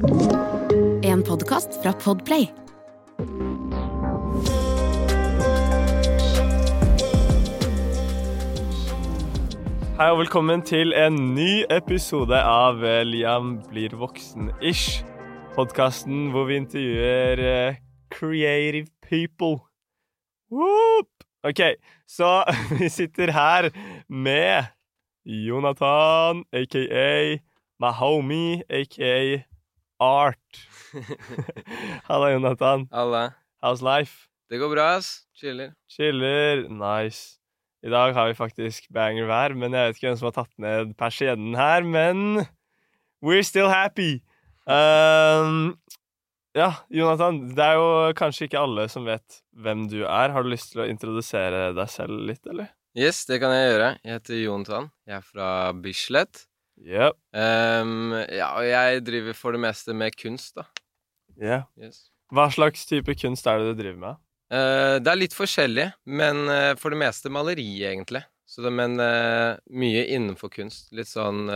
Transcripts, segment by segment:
En podkast fra Podplay. Hei og velkommen til en ny episode av eh, Liam blir voksen-ish. Podkasten hvor vi intervjuer eh, creative people. Whoop! OK, så vi sitter her med Jonathan, aka my homie, aka Art. Halla, Jonathan. Halla. How's life? Det går bra, ass. Chiller. Chiller. Nice. I dag har vi faktisk banger vær, men jeg vet ikke hvem som har tatt ned persiennen her, men we're still happy. Um, ja, Jonathan, det er jo kanskje ikke alle som vet hvem du er. Har du lyst til å introdusere deg selv litt, eller? Yes, det kan jeg gjøre. Jeg heter Jonathan. Jeg er fra Bislett. Yep. Um, ja, og jeg driver for det meste med kunst, da. Yeah. Yes. Hva slags type kunst er det du driver med? Uh, det er litt forskjellig, men uh, for det meste maleri, egentlig. Så det, men uh, mye innenfor kunst. Litt sånn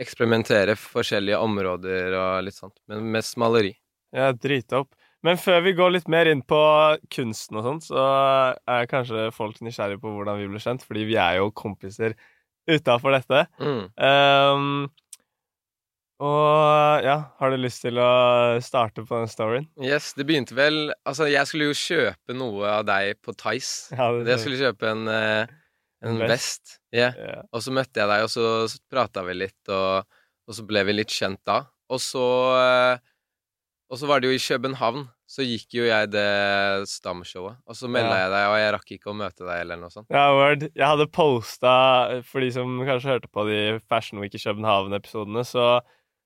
eksperimentere forskjellige områder og litt sånt. Men mest maleri. Ja, dritopp. Men før vi går litt mer inn på kunsten og sånt, så er kanskje folk nysgjerrige på hvordan vi ble kjent, fordi vi er jo kompiser utafor dette. Mm. Um, og ja, har du lyst til å starte på den storyen? Yes, det begynte vel Altså, jeg skulle jo kjøpe noe av deg på Tice. Ja, Jeg skulle kjøpe en, eh, en vest. Yeah. Ja. Ja. Og så møtte jeg deg, og så prata vi litt, og, og så ble vi litt kjent da. Og så eh, Og så var det jo i København, så gikk jo jeg det stamshowet. Og så melda Ja. jeg deg, og jeg rakk ikke å møte deg, eller noe sånt. Ja, word. Jeg hadde posta, for de som kanskje hørte på de Fashion Week i København-episodene, så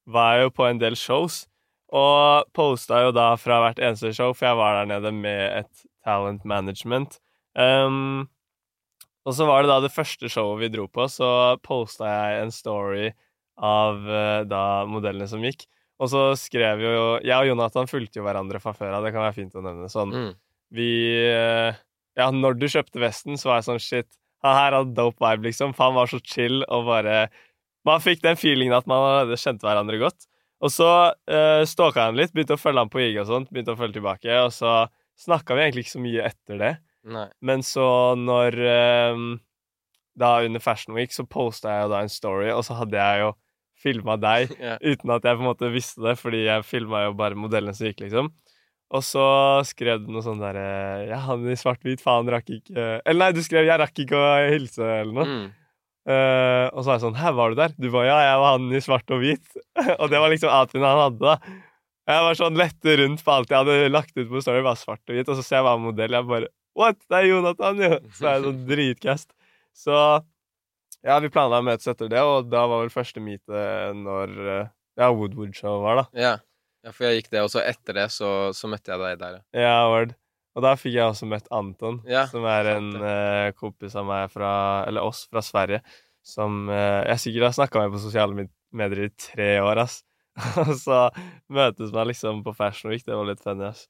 var jeg jo på en del shows. Og posta jo da fra hvert eneste show, for jeg var der nede med et talent management. Um, og så var det da det første showet vi dro på, så posta jeg en story av eh, da modellene som gikk. Og så skrev jo Jeg og Jonathan fulgte jo hverandre fra før av, det kan være fint å nevne. Sånn Mm. vi eh, Ja, når du kjøpte vesten, så var jeg sånn shit. Han her hadde dope vibe, liksom. For han var så chill og bare Man fikk den feelingen at man allerede kjente hverandre godt. Og så uh, stalka han litt, begynte å følge han på IG og sånt, begynte å følge tilbake, og så snakka vi egentlig ikke så mye etter det. Nei. Men så når uh, Da under Fashion Week så posta jeg jo da en story, og så hadde jeg jo filma deg yeah. uten at jeg på en måte visste det, fordi jeg filma jo bare modellene som gikk, liksom. Og så skrev du noe sånn derre Ja, han i svart-hvit, faen, rakk ikke Eller nei, du skrev 'jeg rakk ikke å hilse', eller noe. Mm. Uh, og så var jeg sånn 'hæ, var du der?' Du var 'ja, jeg var han i svart og hvit'. og det var liksom outfiten han hadde, da. Jeg var sånn lette rundt på alt jeg hadde lagt ut på Story, bare svart og hvit, og så ser jeg hva modell, jeg bare 'what, det er Jonathan', jo! Så er jeg sånn dritcast. Så ja, vi planla å møtes etter det, og da var vel første meetet når eh, ja, Woodwood-show var, da. Ja. ja, for jeg gikk det, og så etter det så, så møtte jeg deg der, ja. Ja, word. Og da fikk jeg også møtt Anton, Ja, som er en eh, kompis av meg fra Eller oss fra Sverige, som uh, jeg sikkert har snakka med på sosiale medier i tre år, ass. Og så møtes man liksom på Fashion Week. Det var litt funny, ass.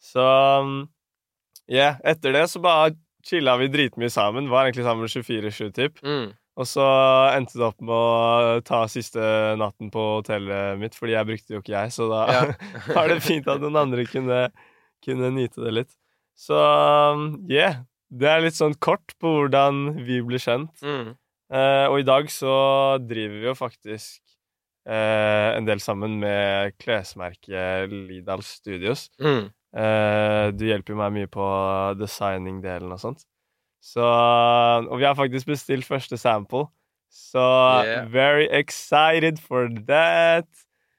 Så yeah, etter det så bare chilla vi dritmye sammen. Var egentlig sammen 24-7, typ. Mm. Og så endte det opp med å ta siste natten på hotellet mitt, fordi jeg brukte jo ikke jeg, så da Ja. var det fint at noen andre kunne, kunne nyte det litt. Så yeah. Det er litt sånn kort på hvordan vi ble kjent. Mm. Eh, og i dag så driver vi jo faktisk eh, en del sammen med klesmerket Lidal Studios. Mm. Eh, du hjelper jo meg mye på designing-delen og sånt. Så Og vi har faktisk bestilt første sample. Så Yeah. very excited for that.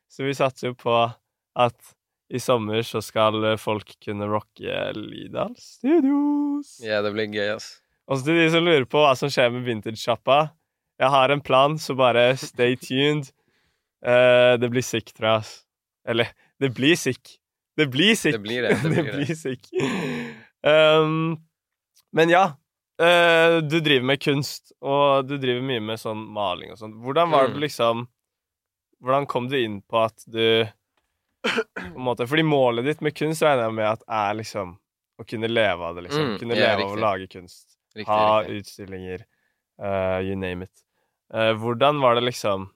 Så vi satser jo på at i sommer så skal folk kunne rocke Lidal Studios. Ja, det blir gøy, ass. Og så til de som lurer på hva som skjer med vintage-sjappa Jeg har en plan, så bare stay tuned. Uh, det blir sick, tror jeg. ass. Eller, det blir sick. Det blir sick. Det blir det, det blir det. blir sick. Um, men ja. Eh, du driver med kunst, og du driver mye med sånn maling og sånn. Hvordan var det Mm. liksom Hvordan kom du inn på at du på en måte, Fordi målet ditt med kunst regner jeg med at er liksom å kunne leve av det, liksom. Mm, kunne ja, leve av å lage kunst. Riktig, ha riktig. utstillinger. Uh, you name it. Uh, hvordan var det liksom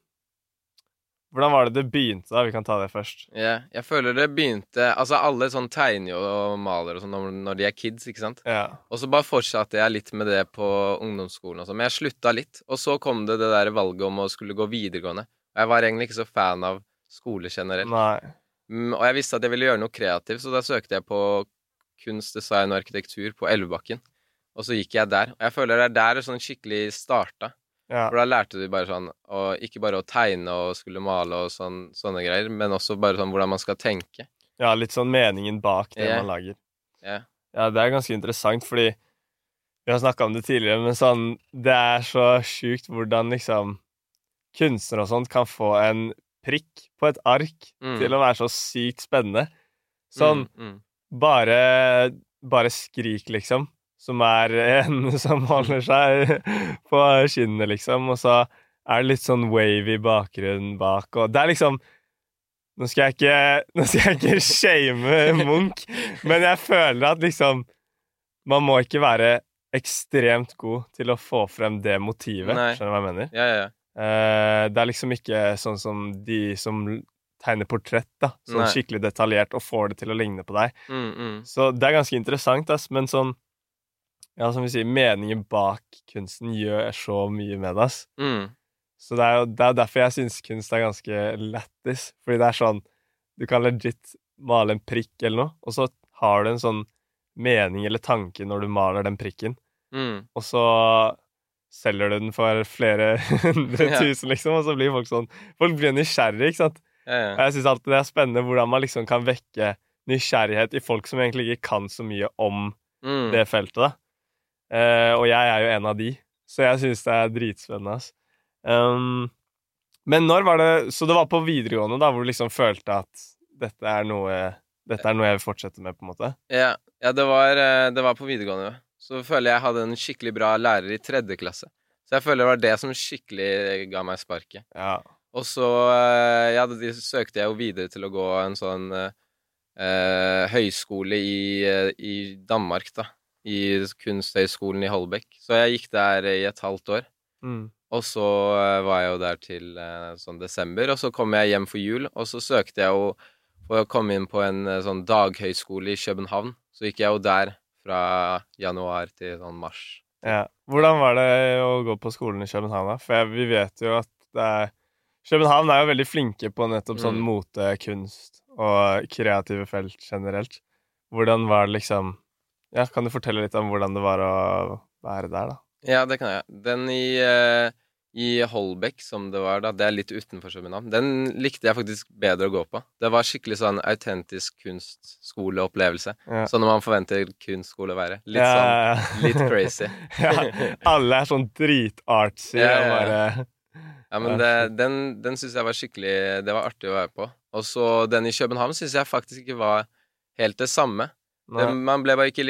Hvordan var det det begynte, da? Vi kan ta det først. Yeah. jeg føler det begynte Altså, alle sånn tegner jo og maler og sånn når, når de er kids, ikke sant? Yeah. Og så bare fortsatte jeg litt med det på ungdomsskolen og sånn. Men jeg slutta litt. Og så kom det det der valget om å skulle gå videregående. Og jeg var egentlig ikke så fan av skole generelt. Mm, og jeg visste at jeg ville gjøre noe kreativt, så da søkte jeg på kunst, design og arkitektur på Elvebakken. Og så gikk jeg der. Og jeg føler det er der det sånn skikkelig starta. Ja. For da lærte du bare sånn og Ikke bare å tegne og skulle male og sånn, sånne greier, men også bare sånn hvordan man skal tenke. ja, litt sånn meningen bak det yeah. man lager. Ja. Ja, det er ganske interessant, fordi vi har snakka om det tidligere, men sånn Det er så sjukt hvordan liksom kunstnere og sånt kan få en prikk på et ark Mm. til å være så sykt spennende. Sånn Mm, mm. bare Bare skrik, liksom. Som er en som holder seg på skinnet, liksom. Og så er det litt sånn wavy bakgrunn bak, og det er liksom Nå skal jeg ikke, nå skal jeg ikke shame Munch, men jeg føler at liksom Man må ikke være ekstremt god til å få frem det motivet. Nei. Skjønner du hva jeg mener? Ja, ja, ja. Eh, det er liksom ikke sånn som de som tegner portrett, da. Sånn Nei. skikkelig detaljert og får det til å ligne på deg. Mm, mm. Så det er ganske interessant, ass, men sånn Ja, som vi sier, meningen bak kunsten gjør så mye med det, ass. Mm. Så det er jo det er derfor jeg syns kunst er ganske lættis. Fordi det er sånn Du kan legit male en prikk eller noe, og så har du en sånn mening eller tanke når du maler den prikken, Mm. og så selger du den for flere hundre Ja. tusen, liksom, og så blir folk sånn Folk blir nysgjerrige, ikke sant? Ja, ja. Og jeg syns alltid det er spennende hvordan man liksom kan vekke nysgjerrighet i folk som egentlig ikke kan så mye om Mm. det feltet, da. Eh, og jeg er jo en av de, så jeg syns det er dritspennende, ass. Um, men når var det Så det var på videregående, da, hvor du liksom følte at dette er noe Dette er noe jeg vil fortsette med, på en måte? Ja, ja det, var, eh, det var på videregående. Så føler jeg jeg hadde en skikkelig bra lærer i tredje klasse. Så jeg føler det var det som skikkelig ga meg sparket. Ja. Og så eh, ja, de søkte jeg jo videre til å gå en sånn eh, høyskole i, i Danmark, da. I Kunsthøgskolen i Holbæk. Så jeg gikk der i et halvt år. Mm. Og så eh, var jeg jo der til eh, sånn desember, og så kom jeg hjem for jul, og så søkte jeg jo for å komme inn på en eh, sånn daghøyskole i København. Så gikk jeg jo der fra januar til sånn mars. ja. Hvordan var det å gå på skolen i København, da? For jeg, vi vet jo at det er København er jo veldig flinke på nettopp sånn Mm. mote, kunst og kreative felt generelt. Hvordan var det liksom Ja, kan du fortelle litt om hvordan det var å være der, da? Ja, det kan jeg. Den i, eh, i Holbæk, som det var da, det er litt utenfor København, den likte jeg faktisk bedre å gå på. Det var skikkelig sånn autentisk kunstskoleopplevelse. Ja. Sånn når man forventer kunstskole å være. Litt Ja, sånn litt crazy. ja, alle er sånn dritartsy Ja, og bare Ja, men det, den, den syns jeg var skikkelig Det var artig å være på. Og så den i København syns jeg faktisk ikke var helt det samme. Nei, man ble bare ikke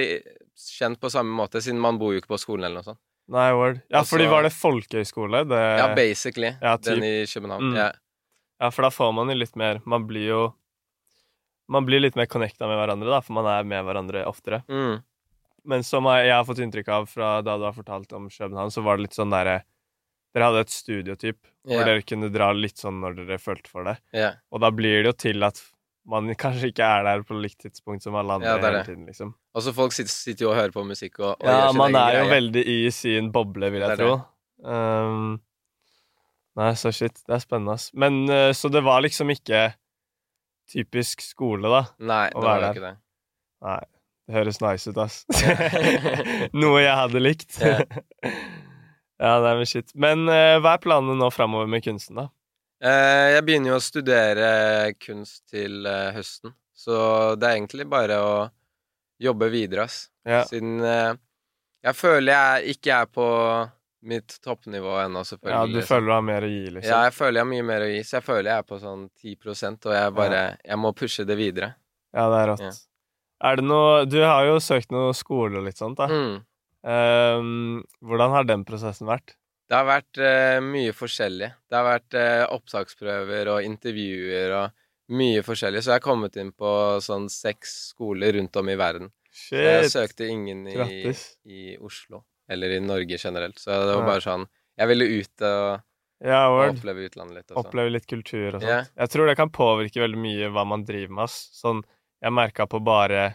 kjent på samme måte, siden man bor jo ikke på skolen eller noe sånt. nei word. Ja, Også, fordi var det folkehøyskole? Det, Ja, basically. ja, den i København. Mm. Ja. ja, for da får man jo litt mer Man blir jo Man blir litt mer connecta med hverandre, da, for man er med hverandre oftere. Mm. Men som jeg har fått inntrykk av fra da du har fortalt om København, så var det litt sånn derre Dere hadde et studiotyp hvor dere kunne dra litt sånn når dere følte for det. Yeah. Og da blir det jo til at man kanskje ikke er der på likt tidspunkt som alle andre Ja, er hele tiden, liksom. Og så folk sitter, sitter jo og hører på musikk og, og Ja, man er jo greie. veldig i sin boble, vil jeg er tro. Um, nei, så shit. Det er spennende, ass. Men uh, så det var liksom ikke typisk skole, da? Nei, å det var jo ikke det. Nei. Det høres nice ut, ass. Noe jeg hadde likt. Ja. det nei, men shit. Men uh, hva er planene nå framover med kunsten, da? Eh, jeg begynner jo å studere kunst til eh, høsten, så det er egentlig bare å jobbe videre, ass. Ja. Siden eh, jeg føler jeg ikke er på mitt toppnivå ennå, ja, du liksom. føler du har mer å gi, liksom? Ja, jeg føler jeg har mye mer å gi, så jeg føler jeg er på sånn 10% og jeg bare Jeg må pushe det videre. Ja, det er rått. Ja. Er det noe Du har jo søkt noe skole og litt sånt, da. Mm. Um, hvordan har den prosessen vært? Det har vært uh, mye forskjellig. Det har vært uh, opptaksprøver og intervjuer og mye forskjellig. Så jeg har kommet inn på sånn seks skoler rundt om i verden. Så jeg søkte ingen i, i Oslo, eller i Norge generelt. Så det var bare sånn Jeg ville ut og Ja, Og oppleve utlandet litt også. Oppleve litt kultur og sånt. Yeah. Jeg tror det kan påvirke veldig mye hva man driver med. Sånn, jeg merka på bare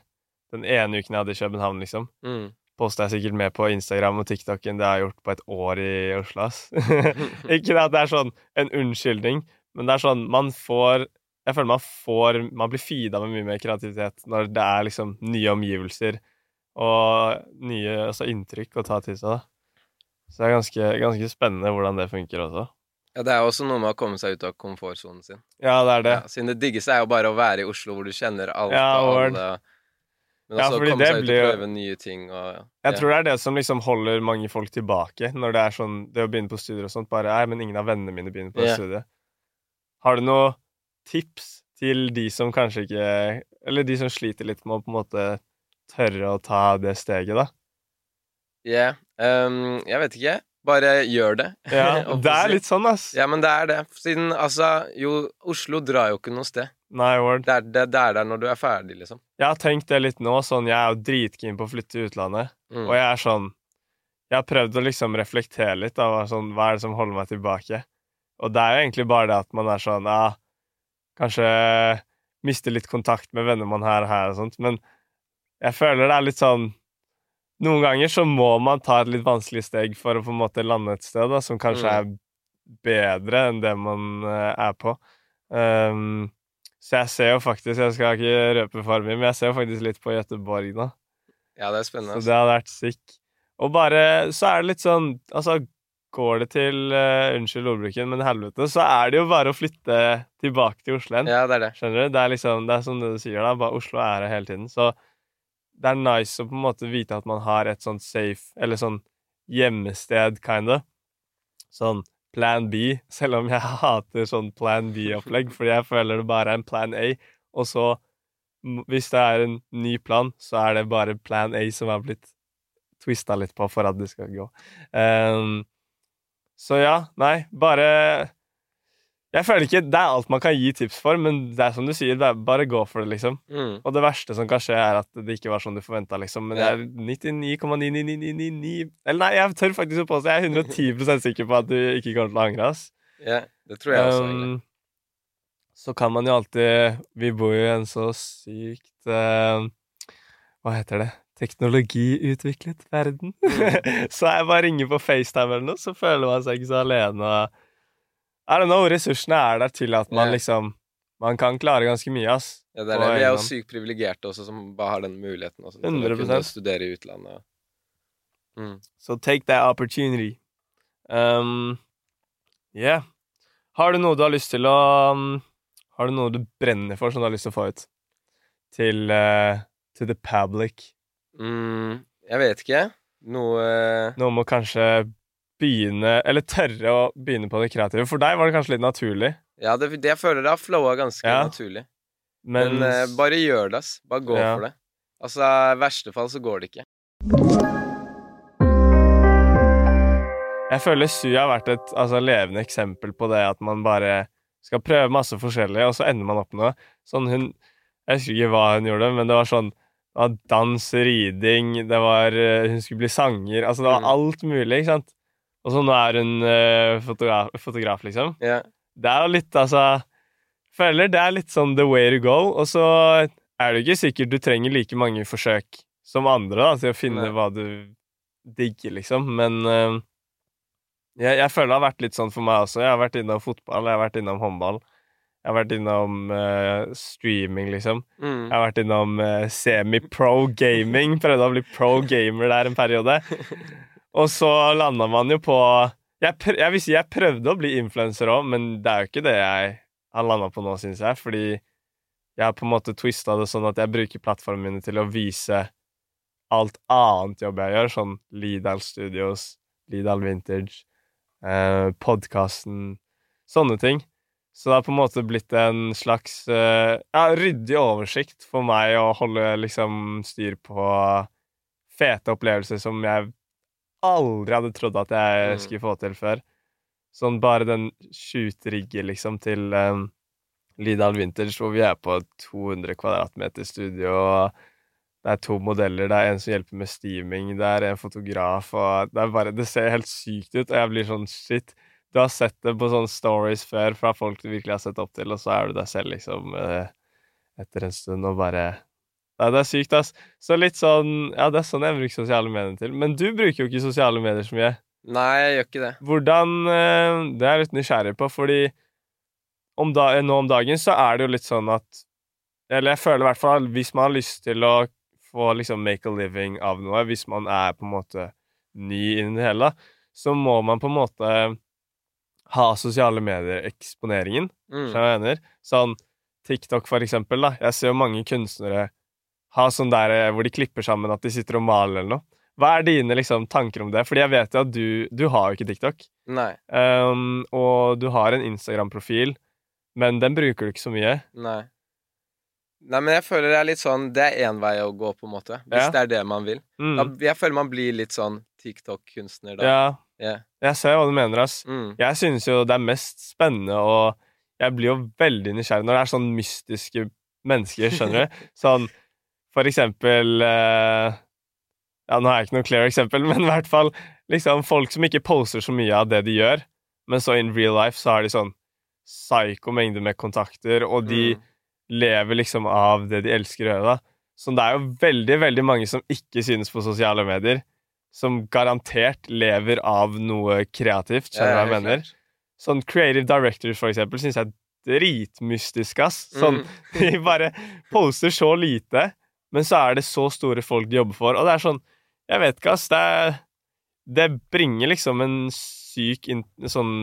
den ene uken jeg hadde i København, liksom. Mm. Posta jeg sikkert mer på Instagram og TikTok enn det jeg har gjort på et år i Oslo, ass. Ikke det at det er sånn en unnskyldning, men det er sånn man får Jeg føler man får Man blir feeda med mye mer kreativitet når det er liksom nye omgivelser og nye altså inntrykk å ta til seg, da. Så det er ganske, ganske spennende hvordan det funker også. Ja, det er også noe med å komme seg ut av komfortsonen sin. Ja, det er det. Ja, siden det diggeste er jo bare å være i Oslo, hvor du kjenner alt Ja, og alle. Men Ja, også fordi komme det seg ut blir og prøve nye ting og ja. Jeg tror det er det som liksom holder mange folk tilbake når det er sånn Det å begynne på studier og sånt, bare Nei, men ingen av vennene mine begynner på Ja. studiet. Har du noe tips til de som kanskje ikke Eller de som sliter litt med å på en måte tørre å ta det steget, da? Ja, Yeah. Um, jeg vet ikke. Bare gjør det. Ja, det er litt sånn, ass. Ja, men det er det. Siden altså Jo, Oslo drar jo ikke noe sted. Nei, word. Det er, det, det er der når du er ferdig, liksom. Jeg har tenkt det litt nå, sånn Jeg er jo dritkeen på å flytte til utlandet, Mm. og jeg er sånn Jeg har prøvd å liksom reflektere litt av sånn, hva er det som holder meg tilbake. Og det er jo egentlig bare det at man er sånn Ja, kanskje mister litt kontakt med venner man har her og sånt, men jeg føler det er litt sånn Noen ganger så må man ta et litt vanskelig steg for å på en måte lande et sted da, som kanskje Mm. er bedre enn det man eh, er på. Um, så jeg ser jo faktisk Jeg skal ikke røpe for mye, men jeg ser jo faktisk litt på Gøteborg nå. Ja, det er spennende. Så det hadde vært sick. Og bare Så er det litt sånn Altså, går det til uh, Unnskyld ordbruken, men helvete, så er det jo bare å flytte tilbake til Oslo igjen. Ja, det er det. Skjønner du? Det er liksom Det er som det du sier, da. Bare Oslo er her hele tiden. Så det er nice å på en måte vite at man har et sånt safe Eller sånn hjemmested, of. Sånn plan B, selv om jeg hater sånn plan B-opplegg, fordi jeg føler det bare er en plan A, og så Hvis det er en ny plan, så er det bare plan A som har blitt twista litt på for at det skal gå. Um, så ja, nei, bare Jeg føler ikke det er alt man kan gi tips for, men det er som du sier, det er bare gå for det, liksom. Mm. Og det verste som kan skje, er at det ikke var sånn du forventa, liksom. Men jeg er 99,99999 Eller nei, jeg tør faktisk å påstå Jeg er 110 sikker på at du ikke kommer til å angre, ass. Ja, det tror jeg også. Um, så kan man jo alltid Vi bor jo i en så sykt uh, Hva heter det? Teknologiutviklet verden. så jeg bare ringer på FaceTime eller noe, så føler man seg ikke så alene. og I don't know, ressursene er der til at man liksom Man kan klare ganske mye, ass. Ja, det er det. Vi er jo sykt privilegerte også, som bare har den muligheten også, til 100%. kunne studere i utlandet. Mm. So take that opportunity. Um, yeah. Har du noe du har lyst til å um, Har du noe du brenner for, som du har lyst til å få ut? Til uh, To the public. Mm, jeg vet ikke. Noe Noe med å kanskje begynne Eller tørre å begynne på det kreative. For deg var det kanskje litt naturlig, Ja, det, det jeg føler det har flowa ganske Ja. naturlig. men, Men, eh, bare gjør det, ass. Bare gå Ja. for det. Altså, i verste fall så går det ikke. Jeg føler Sy har vært et altså, levende eksempel på det at man bare skal prøve masse forskjellig, og så ender man opp med noe. Sånn hun Jeg husker ikke hva hun gjorde, men det var sånn det var dans, riding, det var eh, Hun skulle bli sanger. Altså, det var Mm. alt mulig, ikke sant? Og så nå er hun uh, fotograf, fotograf, liksom. Yeah. Det er jo litt, altså Føler det er litt sånn the way to go, og så er det ikke sikkert du trenger like mange forsøk som andre da, til å finne Nei. hva du digger, liksom. Men uh, jeg, jeg føler det har vært litt sånn for meg også. Jeg har vært innom fotball, jeg har vært innom håndball. Jeg har vært innom uh, streaming, liksom. Mm. Jeg har vært innom semi-pro gaming. Prøvde å bli pro gamer der en periode. Og så landa man jo på Jeg, prøv, jeg vil si jeg prøvde å bli influenser òg, men det er jo ikke det jeg har landa på nå, syns jeg. Fordi jeg har på en måte twista det sånn at jeg bruker plattformene mine til å vise alt annet jobb jeg gjør, sånn Lidal Studios, Lidal Vintage, eh, podkasten, sånne ting. Så det har på en måte blitt en slags eh, ja, ryddig oversikt for meg å holde liksom styr på fete opplevelser som jeg aldri hadde trodd at jeg Mm. skulle få til før. Sånn bare den shoot-rigget liksom til um, Lidal Vintage, hvor vi er på 200 kvadratmeter studio, og det er to modeller, det er en som hjelper med steaming, det er en fotograf, og det er bare Det ser helt sykt ut, og jeg blir sånn shit. du har sett det på sånne stories før fra folk du virkelig har sett opp til, og så er du deg selv liksom eh, etter en stund og bare Nei, det er sykt, ass. Så litt sånn Ja, det er sånn jeg bruker sosiale medier til. Men du bruker jo ikke sosiale medier så mye. Nei, jeg gjør ikke det. Hvordan eh, Det er jeg litt nysgjerrig på, fordi om da, nå om dagen så er det jo litt sånn at Eller jeg føler i hvert fall hvis man har lyst til å få liksom make a living av noe, hvis man er på en måte ny innen det hele, så må man på en måte ha sosiale medier-eksponeringen. Mm. Sånn TikTok, for eksempel. da. Jeg ser jo mange kunstnere ha sånn der eh, hvor de klipper sammen at de sitter og maler eller noe. Hva er dine liksom, tanker om det? Fordi jeg vet jo at du, du har jo ikke TikTok. Nei. Um, og du har en Instagram-profil, men den bruker du ikke så mye. Nei. Nei, men jeg føler det er litt sånn Det er én vei å gå, på en måte. Hvis Ja. det er det man vil. Mm. Da, jeg føler man blir litt sånn TikTok-kunstner da. Ja, Yeah. jeg ser hva du mener, ass. Mm. Jeg synes jo det er mest spennende, og jeg blir jo veldig nysgjerrig når det er sånn mystiske mennesker, skjønner du? Sånn for eksempel eh, Ja, nå har jeg ikke noe clear eksempel, men i hvert fall liksom folk som ikke poster så mye av det de gjør, men så in real life så har de sånn psyko mengde med kontakter, og de Mm. lever liksom av det de elsker å gjøre, da. Så det er jo veldig, veldig mange som ikke synes på sosiale medier, som garantert lever av noe kreativt, skjønner du hva jeg mener? Sånn creative directors, for eksempel, syns jeg er dritmystisk, ass. Sånn, Mm. de bare poster så lite, men så er det så store folk de jobber for, og det er sånn Jeg vet ikke, ass. Det, er, det bringer liksom en syk sånn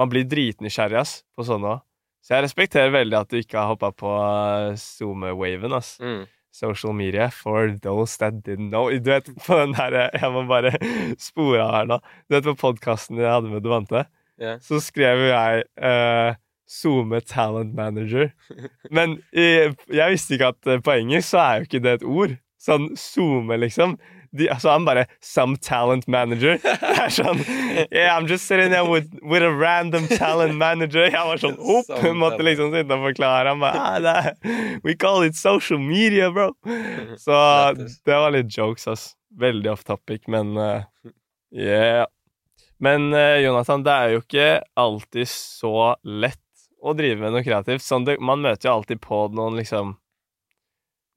Man blir dritnysgjerrig, ass, på sånne òg. Så jeg respekterer veldig at du ikke har hoppa på SoMe-waven, ass. Mm. Social media for those that didn't know. Du vet, på den der Jeg må bare spore av her nå. Du vet, på podkasten jeg hadde med Devante, Yeah. så skrev jeg uh, SoMe Talent Manager. Men i, jeg visste ikke at eh, på engelsk så er jo ikke det et ord. Sånn SoMe, liksom. De, altså han bare 'some talent manager'. Det er sånn Yeah, I'm just sitting there with, with a random talent manager. Jeg var sånn opp, Some måtte liksom sitte og forklare. Han bare ah, We call it social media, bro. Så det var litt jokes, ass. Veldig off topic, men uh, yeah. Men uh, Jonathan, det er jo ikke alltid så lett å drive med noe kreativt. Sånn det, man møter jo alltid på noen liksom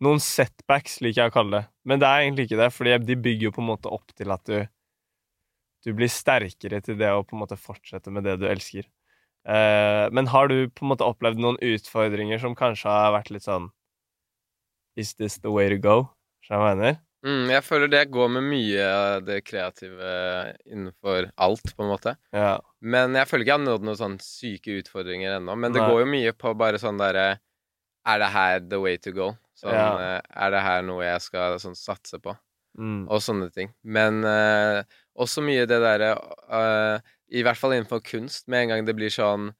Noen setbacks, liker jeg å kalle det. Men det er egentlig ikke det, fordi de bygger jo på en måte opp til at du Du blir sterkere til det å på en måte fortsette med det du elsker. Eh, men har du på en måte opplevd noen utfordringer som kanskje har vært litt sånn Is this the way to go? Hva jeg mener? Mm, jeg føler det går med mye det kreative innenfor alt, på en måte. Ja. Men jeg føler ikke jeg har nådd noen sånne syke utfordringer ennå. Men det Nei. går jo mye på bare sånn derre Er det her the way to go? Sånn, Ja. eh, Er det her noe jeg skal sånn satse på? Mm. Og sånne ting. Men uh, også mye det derre uh, I hvert fall innenfor kunst, med en gang det blir sånn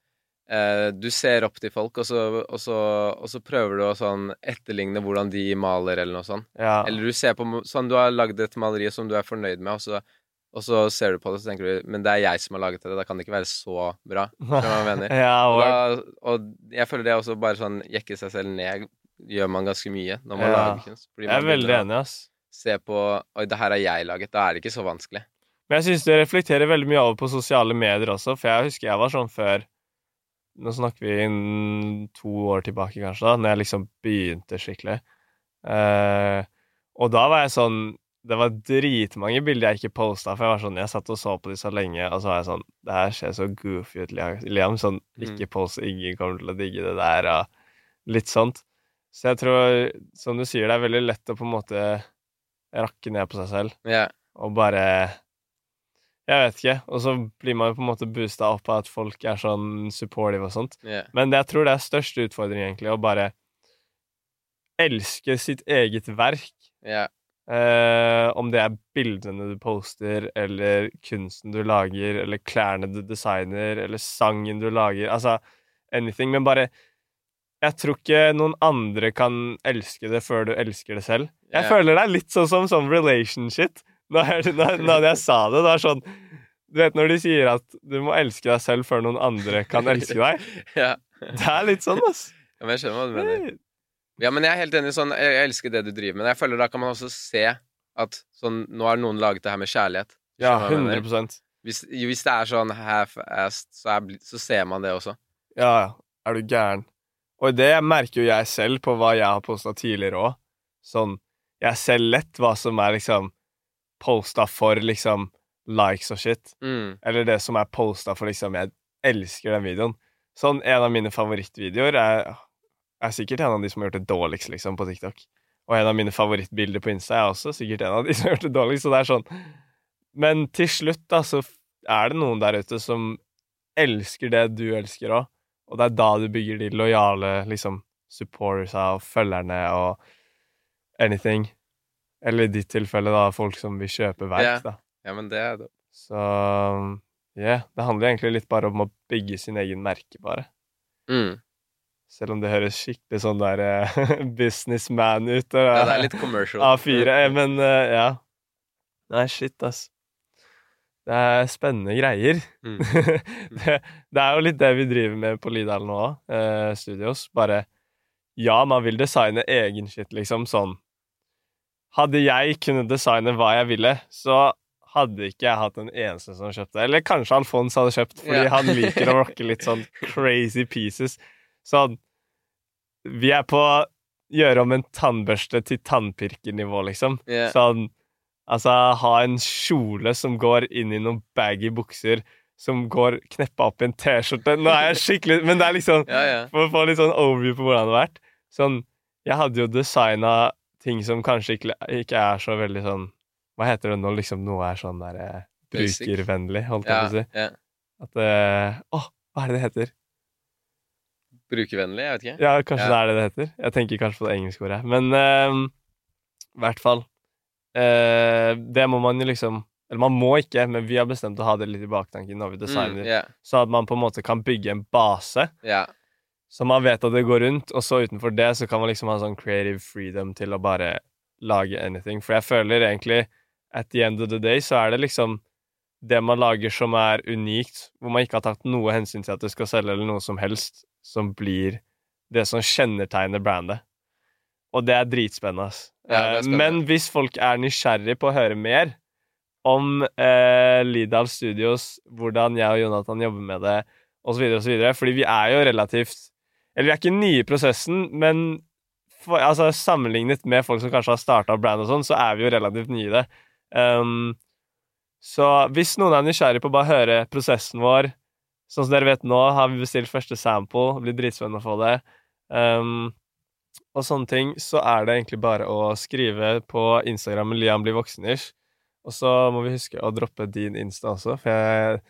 eh, Du ser opp til folk, og så, og, så, og så prøver du å sånn etterligne hvordan de maler, eller noe sånt. ja. Eller du ser på sånn Du har lagd et maleri som du er fornøyd med, og så, og så ser du på det, så tenker du Men det er jeg som har laget det, da kan det ikke være så bra. Ja, Og, da, og jeg føler det også bare sånn jekke seg selv ned gjør man ganske mye når man Ja. lager kunst. Jeg er veldig enig, ass. Se på Oi, det her har jeg laget. Da er det ikke så vanskelig. Men jeg syns det reflekterer veldig mye over på sosiale medier også, for jeg husker jeg var sånn før Nå snakker vi to år tilbake, kanskje, da når jeg liksom begynte skikkelig. Eh, og da var jeg sånn Det var dritmange bilder jeg ikke posta, for jeg var sånn Jeg satt og så på de så lenge, og så var jeg sånn Det her ser så goofy ut, Liam. Sånn ikke post, ingen kommer til å digge det der, og litt sånt. Så jeg tror, som du sier, det er veldig lett å på en måte rakke ned på seg selv yeah. og bare Jeg vet ikke. Og så blir man jo på en måte boosta opp av at folk er sånn supportive og sånt. Yeah. Men det, jeg tror det er største utfordring, egentlig, å bare elske sitt eget verk. ja. Eh, om det er bildene du poster, eller kunsten du lager, eller klærne du designer, eller sangen du lager. Altså anything. Men bare Jeg tror ikke noen andre kan elske det før du elsker det selv. Jeg føler det er litt sånn som sånn relationship. Når, når, når jeg sa det, det er sånn Du vet når de sier at du må elske deg selv før noen andre kan elske deg? ja. Det er litt sånn, ass. Ja, men jeg skjønner hva du mener. Ja, men jeg er helt enig sånn Jeg jeg elsker det du driver med. Jeg føler da kan man også se at sånn Nå har noen laget det her med kjærlighet. Ja, Skjønner du hva jeg mener? 100 Hvis, hvis det er sånn half-assed, så, så ser man det også. Ja, ja. Er du gæren? Og det merker jo jeg selv på hva jeg har posta tidligere òg. Sånn Jeg ser lett hva som er liksom posta for liksom likes og shit. Mm. Eller det som er posta for liksom Jeg elsker den videoen. Sånn, en av mine favorittvideoer er, er sikkert en av de som har gjort det dårligst, liksom, på TikTok. Og en av mine favorittbilder på Insta er også sikkert en av de som har gjort det dårligst. Så det er sånn Men til slutt, da, så er det noen der ute som elsker det du elsker òg. Og det er da du bygger de lojale liksom supportersa og følgerne og anything. Eller i ditt tilfelle, da, folk som vil kjøpe verk, yeah. da. Ja, men det er det. Så yeah, det handler egentlig litt bare om å bygge sin egen merkevare. Mm. Selv om det høres skikkelig sånn der eh, businessman ut. Og, Ja, det er litt commercial. A4, eh, men uh, ja. Nei, shit, ass. Det er spennende greier. Mm. det, det er jo litt det vi driver med på Lidal nå òg, eh, studios. Bare Ja, man vil designe egen shit, liksom. Sånn Hadde jeg kunnet designe hva jeg ville, så hadde ikke jeg hatt en eneste som kjøpte. Eller kanskje Alfons hadde kjøpt, fordi Ja. han liker å rocke litt sånn crazy pieces. Sånn Vi er på å gjøre om en tannbørste til tannpirkernivå, liksom. Ja. Sånn Altså, ha en kjole som går inn i noen baggy bukser, som går kneppa opp i en T-skjorte. Nå er jeg skikkelig Men det er liksom Ja, ja. For å få litt sånn overview på hvordan det har vært. Sånn Jeg hadde jo designa ting som kanskje ikke, ikke er så veldig sånn Hva heter det nå? Liksom noe er sånn der eh, brukervennlig, holdt jeg på å si. ja. At eh, Å, hva er det det heter? Brukervennlig, jeg vet ikke. Ja, kanskje Ja. det er det det heter. Jeg tenker kanskje på det engelske ordet. Men ehm, i hvert fall eh, Det må man jo liksom Eller man må ikke, men vi har bestemt å ha det litt i baktanken når vi designer, Mm, yeah. så at man på en måte kan bygge en base ja. Så man vet at det går rundt, og så utenfor det så kan man liksom ha sånn creative freedom til å bare lage anything. For jeg føler egentlig at the end of the day så er det liksom det man lager som er unikt, hvor man ikke har tatt noe hensyn til at det skal selge, eller noe som helst, som blir det som kjennetegner brandet. Og det er dritspennende, ass. Ja, Eh. Men hvis folk er nysgjerrig på å høre mer om eh, Lidal Studios, hvordan jeg og Jonathan jobber med det, osv., osv., fordi vi er jo relativt Eller vi er ikke nye i prosessen, men for, altså, sammenlignet med folk som kanskje har starta brand og sånn, så er vi jo relativt nye i det. Um, så hvis noen er nysgjerrig på å bare høre prosessen vår Sånn som dere vet nå, har vi bestilt første sample. Det blir dritspennende å få det. Um, og sånne ting, så er det egentlig bare å skrive på Instagram Liam blir voksenish. Og så må vi huske å droppe din Insta også, for jeg,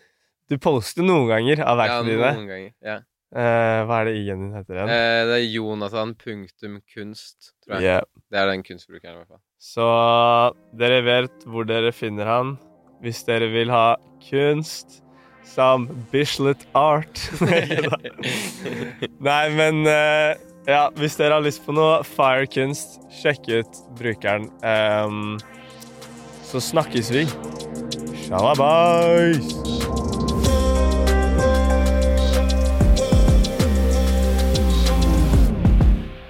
du poster noen ganger av ja verkene dine. noen ganger. Ja. Eh, hva er det I-en din heter igjen? Eh, det er Jonathan punktum kunst, tror jeg. Yeah. Det er den kunstbrukeren, i hvert fall. Så dere vet hvor dere finner han hvis dere vil ha kunst som Bislett Art. Nei, men eh, ja, hvis dere har lyst på noe fire kunst, sjekk ut brukeren. Um, så snakkes vi. Shalabais!